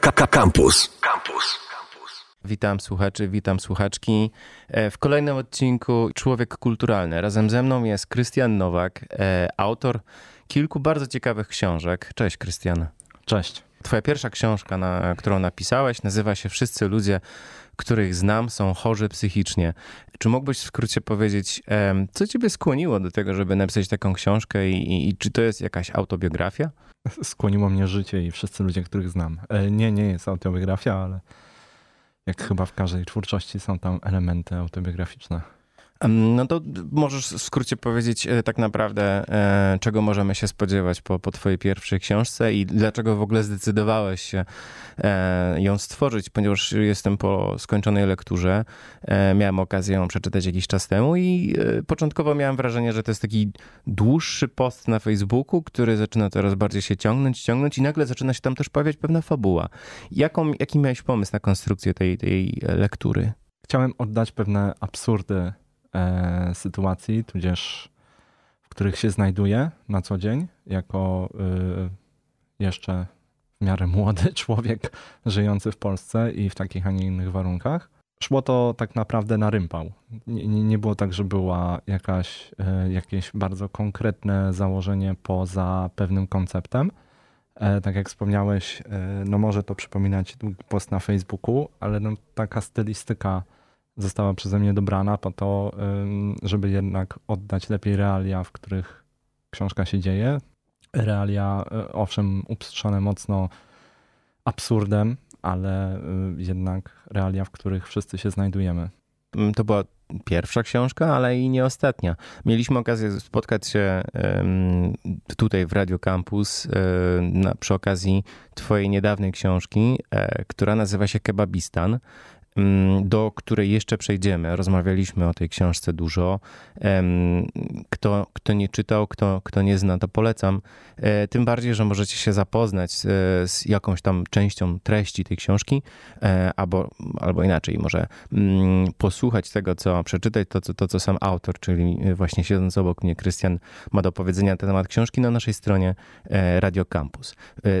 Campus. Campus. Witam słuchaczy, witam słuchaczki. E, w kolejnym odcinku Człowiek Kulturalny. Razem ze mną jest Krystian Nowak, e, autor kilku bardzo ciekawych książek. Cześć Krystian. Cześć. Twoja pierwsza książka, na, którą napisałeś, nazywa się Wszyscy ludzie, których znam, są chorzy psychicznie. Czy mógłbyś w skrócie powiedzieć, co ciebie skłoniło do tego, żeby napisać taką książkę i, i, i czy to jest jakaś autobiografia? Skłoniło mnie życie i wszyscy ludzie, których znam. E, nie, nie jest autobiografia, ale jak chyba w każdej twórczości są tam elementy autobiograficzne. No to możesz w skrócie powiedzieć e, tak naprawdę, e, czego możemy się spodziewać po, po twojej pierwszej książce i dlaczego w ogóle zdecydowałeś się e, ją stworzyć, ponieważ jestem po skończonej lekturze, miałem okazję ją przeczytać jakiś czas temu i początkowo miałem wrażenie, że to jest taki dłuższy post na Facebooku, który zaczyna teraz bardziej się ciągnąć, ciągnąć i nagle zaczyna się tam też pojawiać pewna fabuła. Jaką, jaki miałeś pomysł na konstrukcję tej, tej lektury? Chciałem oddać pewne absurdy sytuacji, tudzież w których się znajduję na co dzień, jako y, jeszcze w miarę młody człowiek żyjący w Polsce i w takich, a nie innych warunkach. Szło to tak naprawdę na rympał. Nie, nie było tak, że była jakaś, y, jakieś bardzo konkretne założenie poza pewnym konceptem. E, tak jak wspomniałeś, e, no może to przypominać długi post na Facebooku, ale no taka stylistyka została przeze mnie dobrana po to, żeby jednak oddać lepiej realia, w których książka się dzieje. Realia, e, owszem, upstrzone mocno absurdem, ale y, jednak realia, w których wszyscy się znajdujemy. Mm, to była pierwsza książka, ale i nie ostatnia. Mieliśmy okazję spotkać się tutaj w Radio Campus przy okazji twojej niedawnej książki, e, która nazywa się Kebabistan. Mm, do której jeszcze przejdziemy. Rozmawialiśmy o tej książce dużo. Kto, kto nie czytał, kto, kto nie zna, to polecam. E, tym bardziej, że możecie się zapoznać z, z jakąś tam częścią treści tej książki, e, albo, albo inaczej, może mm, posłuchać tego, co przeczytać, to, to, to, co sam autor, czyli właśnie siedząc obok mnie, Krystian, ma do powiedzenia na temat książki na naszej stronie e, Radio Campus.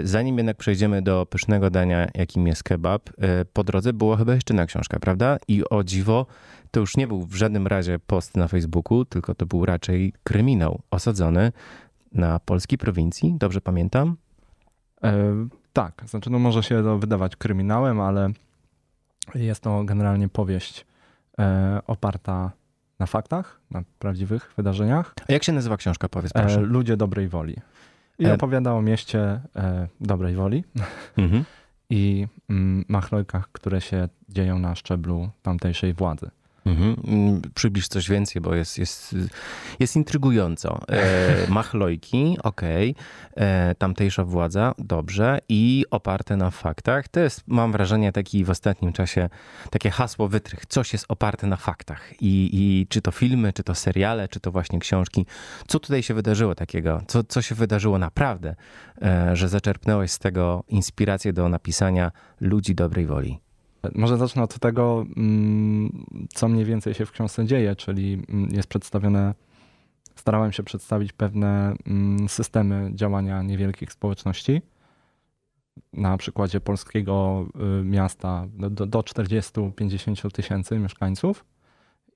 Zanim jednak przejdziemy do pysznego dania, jakim jest kebab, po drodze było chyba jeszcze na książka, prawda? I o dziwo, to już nie był w żadnym razie post na Facebooku, tylko to był raczej kryminał osadzony na polskiej prowincji, dobrze pamiętam? E, tak, znaczy no może się to wydawać kryminałem, ale jest to generalnie powieść e, oparta na faktach, na prawdziwych wydarzeniach. A jak się nazywa książka, powiedz proszę? E, Ludzie dobrej woli. I e, opowiada o mieście e, dobrej woli. Mhm i mm, machlojkach, które się dzieją na szczeblu tamtejszej władzy. Mhm. Przybliż coś więcej, bo jest, jest, jest intrygująco. E, machlojki, okej, okay. E, tamtejsza władza, dobrze, i oparte na faktach. To jest, mam wrażenie, taki w ostatnim czasie takie hasło wytrych. Coś jest oparte na faktach. I, I czy to filmy, czy to seriale, czy to właśnie książki. Co tutaj się wydarzyło takiego? Co, co się wydarzyło naprawdę, e, że zaczerpnąłeś z tego inspirację do napisania ludzi dobrej woli? Może zacznę od tego, mm, co mniej więcej się w książce dzieje, czyli mm, jest przedstawione, starałem się przedstawić pewne mm, systemy działania niewielkich społeczności. Na przykładzie polskiego y, miasta do, do 40-50 tysięcy mieszkańców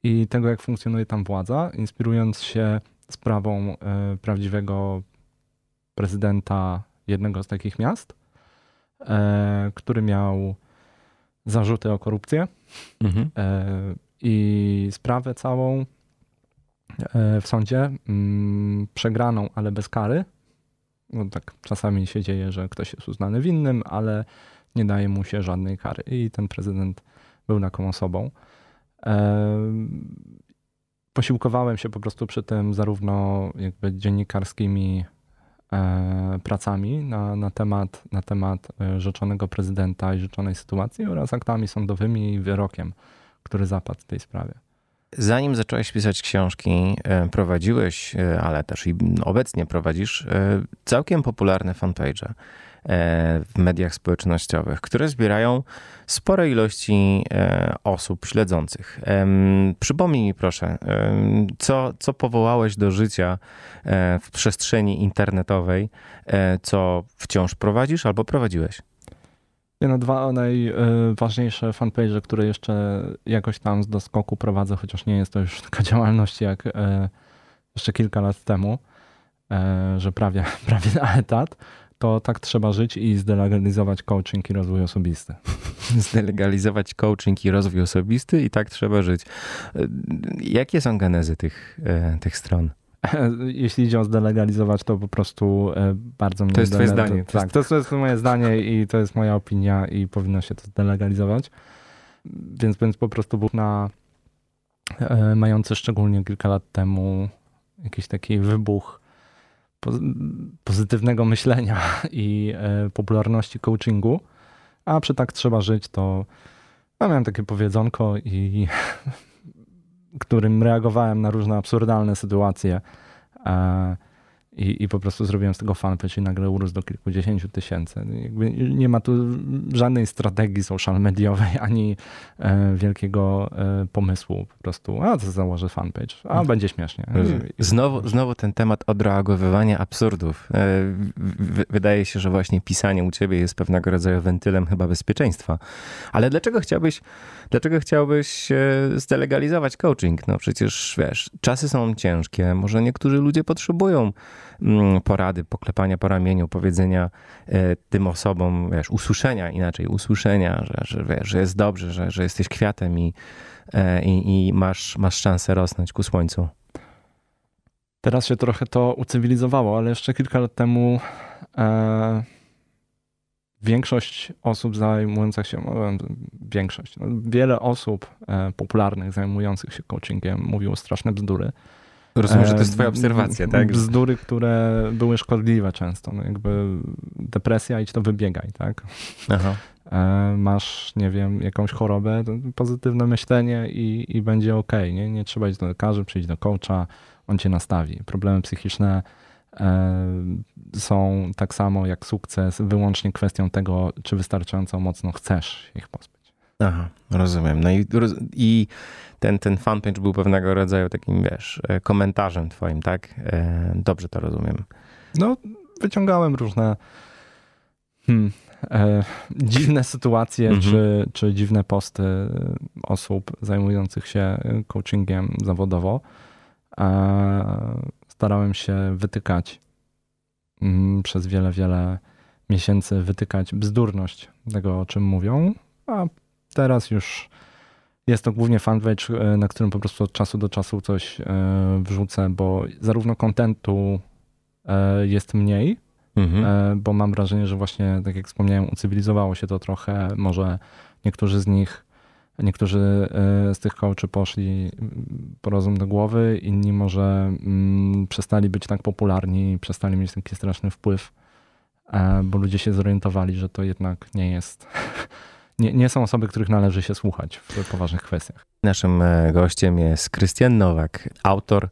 i tego, jak funkcjonuje tam władza, inspirując się sprawą y, prawdziwego prezydenta jednego z takich miast, e, który miał zarzuty o korupcję mhm. E, i sprawę całą e, w sądzie mm, przegraną, ale bez kary. No tak czasami się dzieje, że ktoś jest uznany winnym, ale nie daje mu się żadnej kary. I ten prezydent był taką osobą. E, posiłkowałem się po prostu przy tym zarówno jakby dziennikarskimi pracami na, na, temat, na temat e, rzeczonego prezydenta i rzeczonej sytuacji oraz aktami sądowymi i wyrokiem, który zapadł w tej sprawie. Zanim zacząłeś pisać książki, e, prowadziłeś, ale też i obecnie prowadzisz całkiem popularne fanpage w mediach społecznościowych, które zbierają spore ilości e, osób śledzących. Przypomnij mi proszę, co, co powołałeś do życia e, w przestrzeni internetowej, e, co wciąż prowadzisz albo prowadziłeś? No, dwa najważniejsze fanpage, które jeszcze jakoś tam z doskoku prowadzę, chociaż nie jest to już taka działalność jak jeszcze kilka lat temu, że prawie, prawie na etat, to tak trzeba żyć i zdelegalizować coaching i rozwój osobisty. Zdelegalizować coaching i rozwój osobisty i tak trzeba żyć. Jakie są genezy tych, tych stron? Jeśli idzie o zdelegalizować, to po prostu e, bardzo mnie... To jest twoje zdanie. To, tak, to jest, to jest moje zdanie i to jest moja opinia i powinno się to zdelegalizować. Więc, więc po prostu był na e, mający szczególnie kilka lat temu jakiś taki wybuch pozytywnego myślenia i e, popularności coachingu, a przy tak trzeba żyć, to ja miałem takie powiedzonko i którym reagowałem na różne absurdalne sytuacje. E, I, I po prostu zrobiłem z tego fanpage i nagle urósł do kilkudziesięciu tysięcy. Jakby nie ma tu żadnej strategii social mediowej, ani e, wielkiego e, pomysłu. Po prostu, a to założę fanpage, a mhm. będzie śmiesznie. I, znowu, znowu ten temat odreagowywania absurdów. E, wydaje się, że właśnie pisanie u ciebie jest pewnego rodzaju wentylem chyba bezpieczeństwa. Ale dlaczego chciałbyś, dlaczego chciałbyś zdelegalizować coaching? No przecież wiesz, czasy są ciężkie, może niektórzy ludzie potrzebują porady, poklepania po ramieniu, powiedzenia e, tym osobom, wiesz, usłyszenia inaczej, usłyszenia, że, że, wiesz, że jest dobrze, że, że jesteś kwiatem i, e, i, i masz, masz szansę rosnąć ku słońcu. Teraz się trochę to ucywilizowało, ale jeszcze kilka lat temu e, większość osób zajmujących się, no, większość, no, wiele osób e, popularnych zajmujących się coachingiem mówiło straszne bzdury. Rozumiem, że to jest twoja obserwacja, tak? Bzdury, które były szkodliwe często. No jakby depresja, idź to wybiegaj, tak? Aha. E, masz, nie wiem, jakąś chorobę, pozytywne myślenie i, i będzie ok, nie? Nie trzeba iść do lekarza, przyjść do coacha, on cię nastawi. Problemy psychiczne e, są tak samo jak sukces, wyłącznie kwestią tego, czy wystarczająco mocno chcesz ich pozbyć. Aha, rozumiem. No i, i ten, ten fanpage był pewnego rodzaju takim, wiesz, e, komentarzem twoim, tak? E, dobrze to rozumiem. No, wyciągałem różne hmm, e, dziwne sytuacje, mhm. czy, czy dziwne posty osób zajmujących się coachingiem zawodowo. E, starałem się wytykać mm, przez wiele, wiele miesięcy wytykać bzdurność tego, o czym mówią, a teraz już jest to głównie fanpage, e, na którym po prostu od czasu do czasu coś e, wrzucę, bo zarówno kontentu e, jest mniej, mhm. bo mam wrażenie, że właśnie, tak jak wspomniałem, ucywilizowało się to trochę. Może niektórzy z nich, niektórzy z tych coachy poszli po rozum do głowy, inni może mm, przestali być tak popularni, przestali mieć taki straszny wpływ, bo ludzie się zorientowali, że to jednak nie jest nie, nie są osoby, których należy się słuchać w poważnych kwestiach. Naszym e, gościem jest Krystian Nowak, autor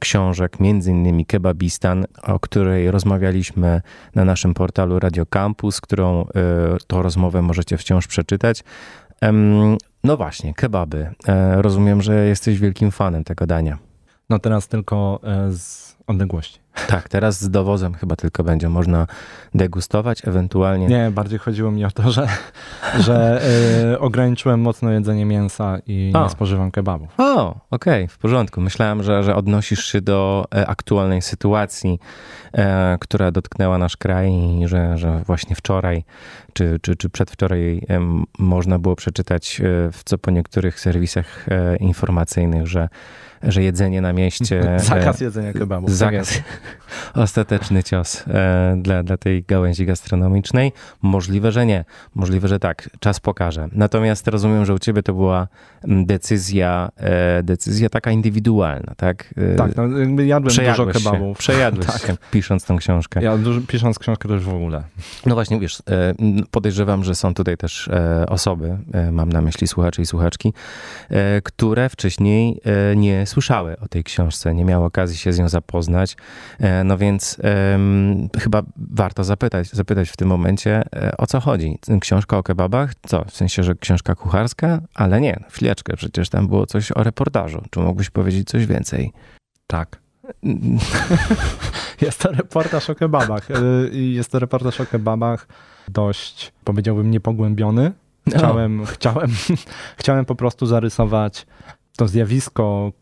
książek, między innymi Kebabistan, o której rozmawialiśmy na naszym portalu Radio Campus, którą y, tą rozmowę możecie wciąż przeczytać. no właśnie, kebaby. E, rozumiem, że jesteś wielkim fanem tego dania. No teraz tylko z odległości. Tak, teraz z dowozem chyba tylko będzie można degustować, ewentualnie. Nie, bardziej chodziło mi o to, że, że y, ograniczyłem mocno jedzenie mięsa i o. nie spożywam kebabów. O, okej, okay, w porządku. Myślałem, że, że odnosisz się do e, aktualnej sytuacji, e, która dotknęła nasz kraj i że, że właśnie wczoraj czy, czy, czy przedwczoraj e, można było przeczytać e, w co po niektórych serwisach e, informacyjnych, że że jedzenie na mieście. Zakaz jedzenia kebabu. Zakaz. Tak Ostateczny cios e, dla, dla tej gałęzi gastronomicznej. Możliwe, że nie. Możliwe, że tak. Czas pokaże. Natomiast rozumiem, że u ciebie to była decyzja, e, decyzja taka indywidualna, tak? E, tak, no jadłem dużo kebabów. Się, przejadłeś tak. się, pisząc tą książkę. Ja dużo, pisząc książkę też w ogóle. No właśnie, wiesz, podejrzewam, że są tutaj też osoby, mam na myśli słuchacze i słuchaczki, które wcześniej nie słyszały o tej książce, nie miały okazji się z nią zapoznać. E, no więc um, chyba warto zapytać, zapytać w tym momencie, e, o co chodzi. Książka o kebabach? Co? W sensie, że książka kucharska? Ale nie, chwileczkę, przecież tam było coś o reportażu. Czy mógłbyś powiedzieć coś więcej? Tak. Jest to reportaż o kebabach. Y, Jest to reportaż o kebabach dość, powiedziałbym, niepogłębiony. Chciałem, no. chciałem, chciałem po prostu zarysować to zjawisko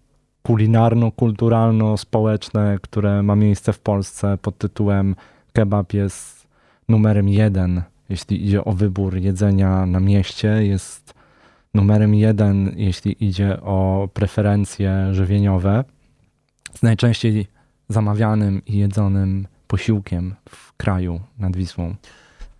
kulinarno-kulturalno-społeczne, które ma miejsce w Polsce pod tytułem kebab jest numerem jeden, jeśli idzie o wybór jedzenia na mieście, jest numerem jeden, jeśli idzie o preferencje żywieniowe. Z najczęściej zamawianym i jedzonym posiłkiem w kraju nad Wisłą.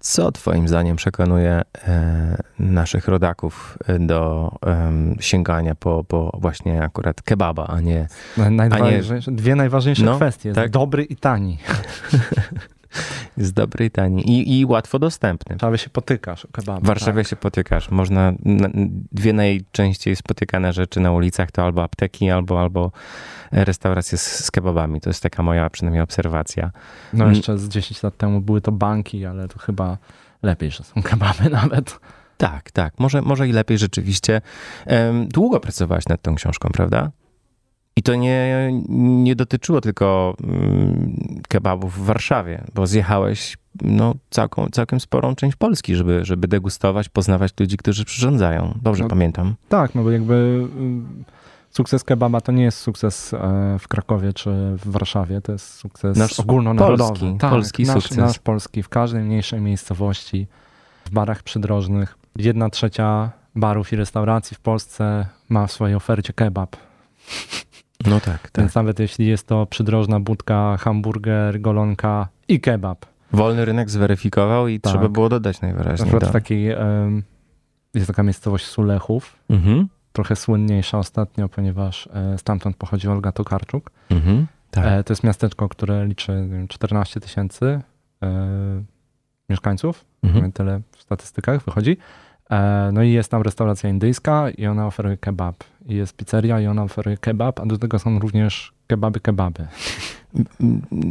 Co Twoim zdaniem przekonuje e, naszych rodaków do e, sięgania po, po właśnie akurat kebaba, a nie. Najważniejsze, a nie... Dwie najważniejsze no, kwestie: tak? dobry i tani. Dobry i tani i, i łatwo dostępny. W Warszawie się potykasz o kebabie. W Warszawie tak. się potykasz. Można, dwie najczęściej spotykane rzeczy na ulicach to albo apteki, albo, albo restauracje z, z kebabami. To jest taka moja przynajmniej obserwacja. No mm. jeszcze z 10 lat temu były to banki, ale to chyba lepiej, że są kebaby nawet. Tak, tak. Może, może i lepiej rzeczywiście. Długo pracowałeś nad tą książką, prawda? I to nie, nie dotyczyło tylko mm, kebabów w Warszawie, bo zjechałeś no, całką, całkiem sporą część Polski, żeby, żeby degustować, poznawać ludzi, którzy przyrządzają. Dobrze no, pamiętam. Tak, no bo jakby y, sukces kebaba to nie jest sukces e, w Krakowie czy w Warszawie, to jest sukces nasz ogólnonarodowy. Polski, tak, polski nasz, sukces. Nasz polski, w każdej mniejszej miejscowości, w barach przydrożnych. Jedna trzecia barów i restauracji w Polsce ma w swojej ofercie kebab. No tak, tak. Więc nawet jeśli jest to przydrożna budka, hamburger, golonka i kebab. Wolny rynek zweryfikował i tak. trzeba było dodać najwyraźniej. Na przykład w takiej, um, jest taka miejscowość Sulechów, mhm. trochę słynniejsza ostatnio, ponieważ e, stamtąd pochodzi Olga Tokarczuk. Mhm. Tak. E, to jest miasteczko, które liczy wiem, 14 tysięcy e, mieszkańców, mhm. tyle w statystykach wychodzi. E, no i jest tam restauracja indyjska i ona oferuje kebab. I jest pizzeria i ona oferuje kebab, a do tego są również kebaby, kebaby.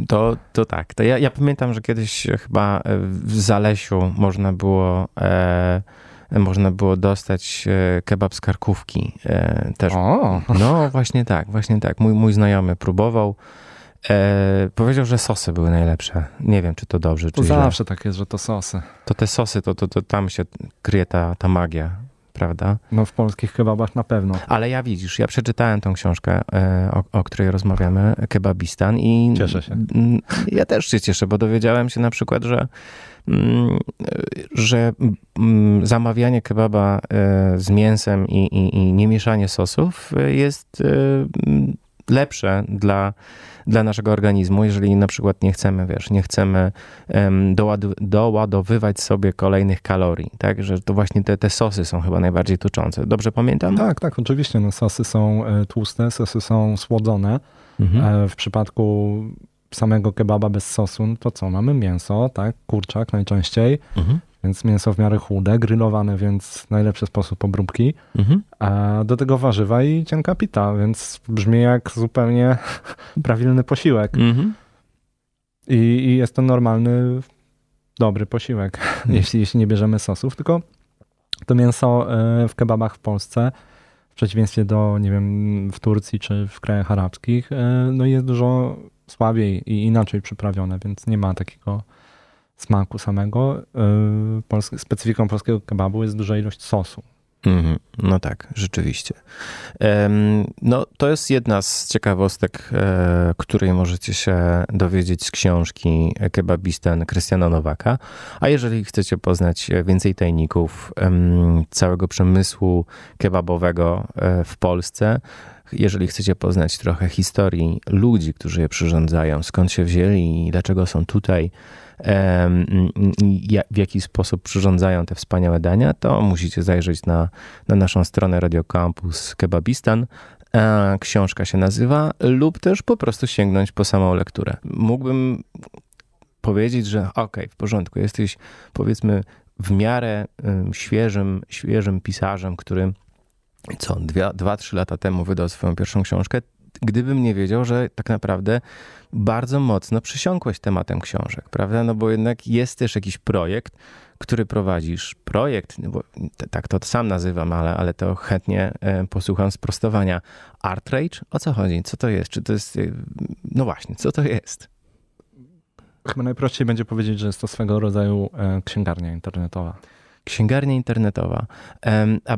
To, to tak. To ja, ja pamiętam, że kiedyś chyba w Zalesiu można było e, można było dostać e, kebab z karkówki e, też. O. No właśnie tak, właśnie tak. Mój, mój znajomy próbował. E, powiedział, że sosy były najlepsze. Nie wiem, czy to dobrze, to czy zawsze źle. tak jest, że to sosy. To te sosy, to, to, to tam się kryje ta, ta magia, prawda? No w polskich kebabach na pewno. Ale ja widzisz, ja przeczytałem tą książkę, e, o, o której rozmawiamy, Kebabistan i... Cieszę się. Ja też się cieszę, bo dowiedziałem się na przykład, że mm, że mm, zamawianie kebaba e, z mięsem i, i, i nie mieszanie sosów jest lepsze dla dla naszego organizmu, jeżeli na przykład nie chcemy, wiesz, nie chcemy um, doładowywać sobie kolejnych kalorii, tak, że to właśnie te, te sosy są chyba najbardziej tuczące. Dobrze pamiętam? Tak, tak, oczywiście, no, sosy są e, tłuste, sosy są słodzone. Mhm. E, w przypadku samego kebaba bez sosu, no to co, mamy mięso, tak, kurczak najczęściej, mhm więc mięso w miarę chude, grillowane, więc najlepszy sposób obróbki. Mhm. A do tego warzywa i cienka pita, więc brzmi jak zupełnie prawilny posiłek. Mhm. I, I, jest to normalny, dobry posiłek, mhm. jeśli, jeśli nie bierzemy sosów, tylko to mięso e, w kebabach w Polsce, w przeciwieństwie do, nie wiem, w Turcji czy w krajach arabskich, e, no jest dużo słabiej i inaczej przyprawione, więc nie ma takiego smaku samego. Y, specyfiką polskiego kebabu jest duża ilość sosu. Mm, no tak, rzeczywiście. No, to jest jedna z ciekawostek, e, której możecie się dowiedzieć z książki Kebabistan Krystiana Nowaka. A jeżeli chcecie poznać więcej tajników całego przemysłu kebabowego e, w Polsce, jeżeli chcecie poznać trochę historii ludzi, którzy je przyrządzają, skąd się wzięli i dlaczego są tutaj, w jaki sposób przyrządzają te wspaniałe dania, to musicie zajrzeć na, na naszą stronę Radio Campus Kebabistan. Książka się nazywa, lub też po prostu sięgnąć po samą lekturę. Mógłbym powiedzieć, że okej, okay, w porządku, jesteś powiedzmy w miarę świeżym, świeżym pisarzem, który co, dwa, dwa, trzy lata temu wydał swoją pierwszą książkę, gdybym nie wiedział, że tak naprawdę bardzo mocno przysiąkłeś tematem książek, prawda? No bo jednak jest też jakiś projekt, który prowadzisz. Projekt, no bo tak to sam nazywam, ale, ale to chętnie e, posłucham sprostowania. Art Rage? O co chodzi? Co to jest? Czy to jest... E, no właśnie, co to jest? Chyba najprościej będzie powiedzieć, że jest to swego rodzaju e, księgarnia internetowa. Księgarnia internetowa. A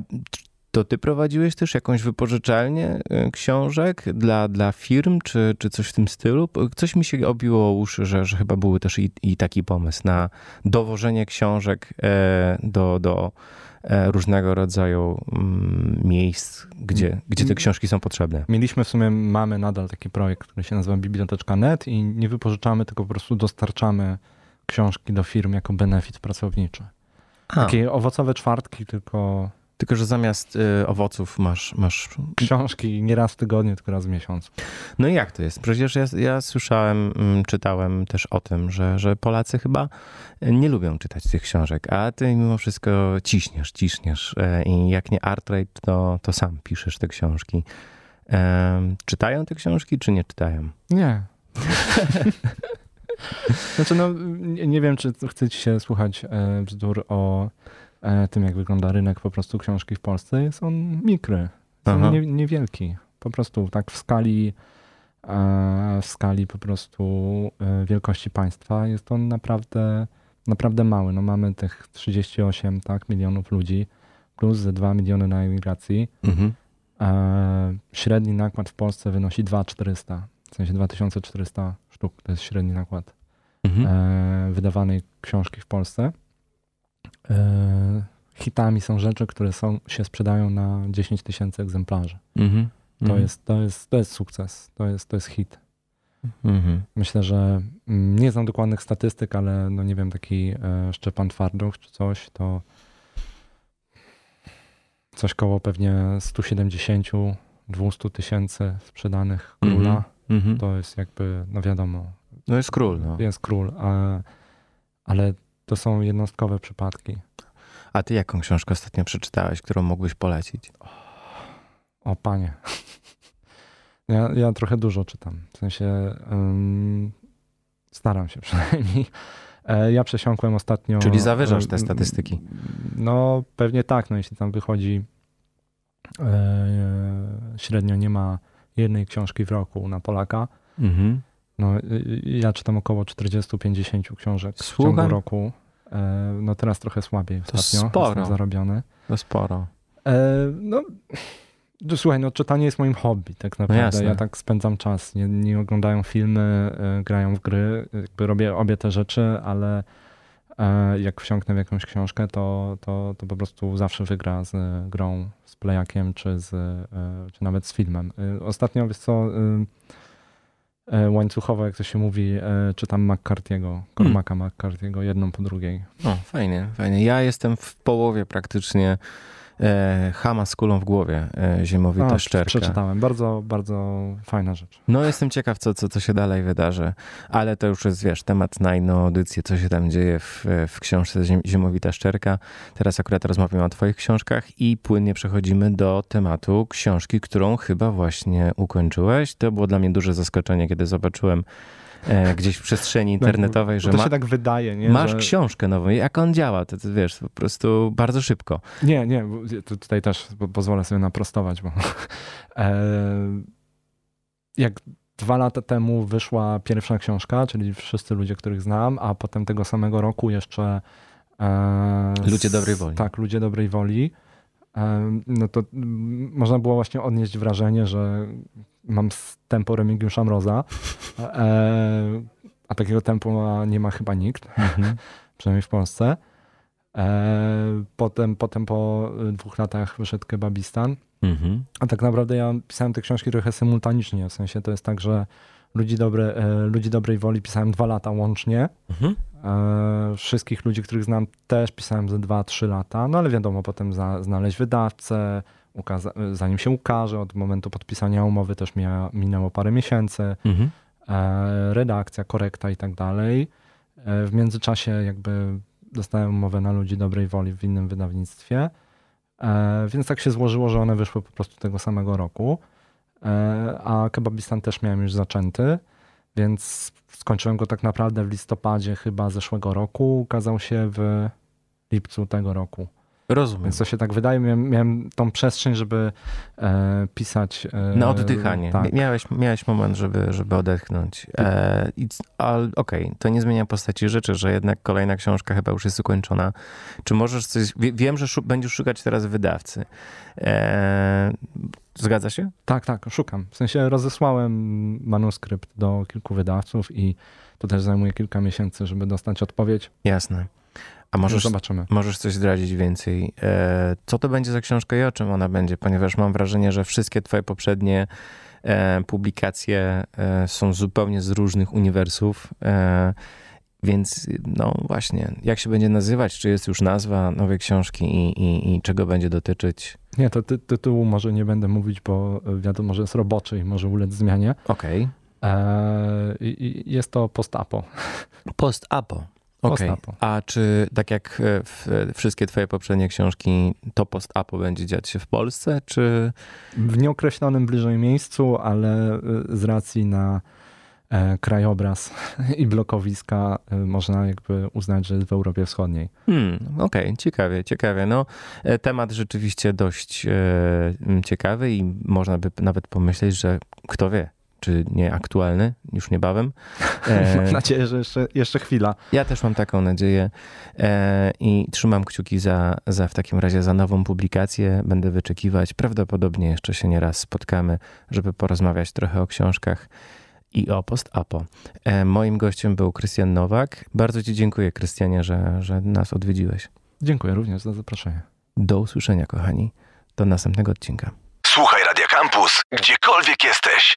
to ty prowadziłeś też jakąś wypożyczalnię e, książek dla, dla firm, czy, czy coś w tym stylu? Coś mi się obiło o uszy, że, że chyba były też i, i taki pomysł na dowożenie książek e, do, do e, różnego rodzaju mm, miejsc, gdzie, gdzie te książki są potrzebne. Mieliśmy w sumie, mamy nadal taki projekt, który się nazywa Biblioteczka.net i nie wypożyczamy, tylko po prostu dostarczamy książki do firm jako benefit pracowniczy. A. Takie owocowe czwartki, tylko tylko, że zamiast y, owoców masz, masz. Książki nie raz w tygodniu, tylko raz w miesiącu. No i jak to jest? Przecież ja, ja słyszałem, mm, czytałem też o tym, że, że Polacy chyba nie lubią czytać tych książek, a ty mimo wszystko ciśniesz, ciśniesz. E, I jak nie Artrate, to, to sam piszesz te książki. czytają te książki, czy nie czytają? Nie. znaczy, no, nie wiem, czy chcecie się słuchać e, bzdur o E, tym, jak wygląda rynek po prostu książki w Polsce, jest on mikry, jest on nie, niewielki. Po prostu tak w skali, e, w skali po prostu e, wielkości państwa jest on naprawdę, naprawdę mały. No mamy tych 38 tak, milionów ludzi plus ze 2 miliony na emigracji. Mhm. Średni nakład w Polsce wynosi 2400, w sensie 2400 sztuk to jest średni nakład mhm. wydawanej książki w Polsce. E, hitami są rzeczy, które są, się sprzedają na 10 tysięcy egzemplarzy. Mm-hmm. To, mm-hmm. Jest, to, jest, to jest sukces, to jest, to jest hit. Mm-hmm. Myślę, że mm, nie znam dokładnych statystyk, ale no nie wiem, taki e, Szczepan Twarduch czy coś, to coś koło pewnie 170-200 tysięcy sprzedanych króla. Mm-hmm. To jest jakby, no wiadomo. No jest król. No. Jest król, a, ale to są jednostkowe przypadki. A ty jaką książkę ostatnio przeczytałeś, którą mógłbyś polecić? O, panie. Ja, ja trochę dużo czytam. W sensie um, staram się przynajmniej. E, ja przesiąkłem ostatnio. Czyli zawyżasz te statystyki? No, pewnie tak. No, jeśli tam wychodzi e, średnio nie ma jednej książki w roku na Polaka. Mhm no, ja czytam około 40-50 książek Słucham? w ciągu roku. E, no teraz trochę słabiej to ostatnio. Sporo. zarobione. To sporo. E, no, słuchaj, no czytanie jest moim hobby tak no naprawdę. No ja tak spędzam czas. Nie, nie oglądają filmy, e, grają w gry. Jakby robię obie te rzeczy, ale jak wsiąknę w jakąś książkę, to, to, to po prostu zawsze wygra z grą, z playakiem, czy, z, czy nawet z filmem. Ostatnio, wiesz co łańcuchowo, jak to się mówi, e, czytam McCarthy'ego, Cormaca hmm. McCarthy'ego, jedną po drugiej. O, fajnie, fajnie. Ja jestem w połowie praktycznie e, Hama z kulą w głowie, e, Ziemowita A, Szczerka. Przeczytałem, bardzo, bardzo fajna rzecz. No jestem ciekaw, co, co, co się dalej wydarzy, ale to już jest, wiesz, temat na inną audycję, co się tam dzieje w, w książce Ziemowita Szczerka. Teraz akurat rozmawiamy o twoich książkach i płynnie przechodzimy do tematu książki, którą chyba właśnie ukończyłeś. To było dla mnie duże zaskoczenie, kiedy zobaczyłem e, gdzieś w przestrzeni no, internetowej, że to ma, się tak wydaje, nie? masz że... książkę nową. Jak on działa, to, to wiesz, po prostu bardzo szybko. Nie, nie, tutaj też pozwolę sobie naprostować, bo e, jak dwa lata temu wyszła pierwsza książka, czyli Wszyscy ludzie, których znam, a potem tego samego roku jeszcze e, Ludzie dobrej woli. Tak, Ludzie dobrej woli. No to można było właśnie odnieść wrażenie, że mam tempo Remigiusza Mroza, e, a takiego tempo nie ma chyba nikt, mhm. przynajmniej w Polsce. E, potem, potem po dwóch latach wyszedł Kebabistan. Mhm. A tak naprawdę ja pisałem te książki trochę symultanicznie, w sensie to jest tak, że Ludzi, dobre, e, ludzi dobrej woli pisałem dwa lata łącznie. Mhm. Wszystkich ludzi, których znam, też pisałem ze dwa, trzy lata. No ale wiadomo, potem za, znaleźć wydawcę, zanim się ukaże, od momentu podpisania umowy też mia, minęło parę miesięcy, mhm. e, redakcja, korekta i tak dalej. E, w międzyczasie jakby dostałem umowę na ludzi dobrej woli w innym wydawnictwie, e, więc tak się złożyło, że one wyszły po prostu tego samego roku, a Kebabistan też miałem już zaczęty, więc skończyłem go tak naprawdę w listopadzie chyba zeszłego roku, ukazał się w lipcu tego roku. Rozumiem. Więc to się tak wydaje, miałem, miałem tą przestrzeń, żeby e, pisać. E, Na oddychanie. Tak. Miałeś, miałeś moment, żeby, żeby odetchnąć. E, Okej, to nie zmienia postaci rzeczy, że jednak kolejna książka chyba już jest ukończona. Czy możesz coś... Wie, wiem, że szu, będziesz szukać teraz wydawcy. E, zgadza się? tak, tak, szukam. W sensie rozesłałem manuskrypt do kilku wydawców i to też zajmuje kilka miesięcy, żeby dostać odpowiedź. Jasne. A Może możesz, zobaczymy. możesz coś zdradzić więcej? E, co to będzie za książka i o czym ona będzie? Ponieważ mam wrażenie, że wszystkie twoje poprzednie e, publikacje e, są zupełnie z różnych uniwersów. Więc no właśnie, jak się będzie nazywać? Czy jest już nazwa nowej książki i, i, i czego będzie dotyczyć? Nie, to ty, tytułu może nie będę mówić, bo wiadomo, że jest roboczy i może ulec zmianie. Okej. I jest to post-apo. Post-apo. Post-apo. A czy tak jak e, wszystkie twoje poprzednie książki, to post-apo będzie dziać się w Polsce, czy... W nieokreślonym bliżej miejscu, ale y, z racji na e, krajobraz i blokowiska można jakby uznać, że jest w Europie Wschodniej. Hmm, okej, ciekawie, ciekawie. No, e, temat rzeczywiście dość e, ciekawy i można by nawet pomyśleć, że kto wie, czy nie aktualny już niebawem. E, Mam nadzieję, że jeszcze, jeszcze chwila. ja też mam taką nadzieję e, i trzymam kciuki za, za w takim razie za nową publikację. Będę wyczekiwać. Prawdopodobnie jeszcze się nieraz spotkamy, żeby porozmawiać trochę o książkach i o post-apo. E, moim gościem był Krystian Nowak. Bardzo Ci dziękuję, Krystianie, że, że nas odwiedziłeś. Dziękuję również za zaproszenie. Do usłyszenia, kochani. Do następnego odcinka. Słuchaj Radio Campus, gdziekolwiek jesteś.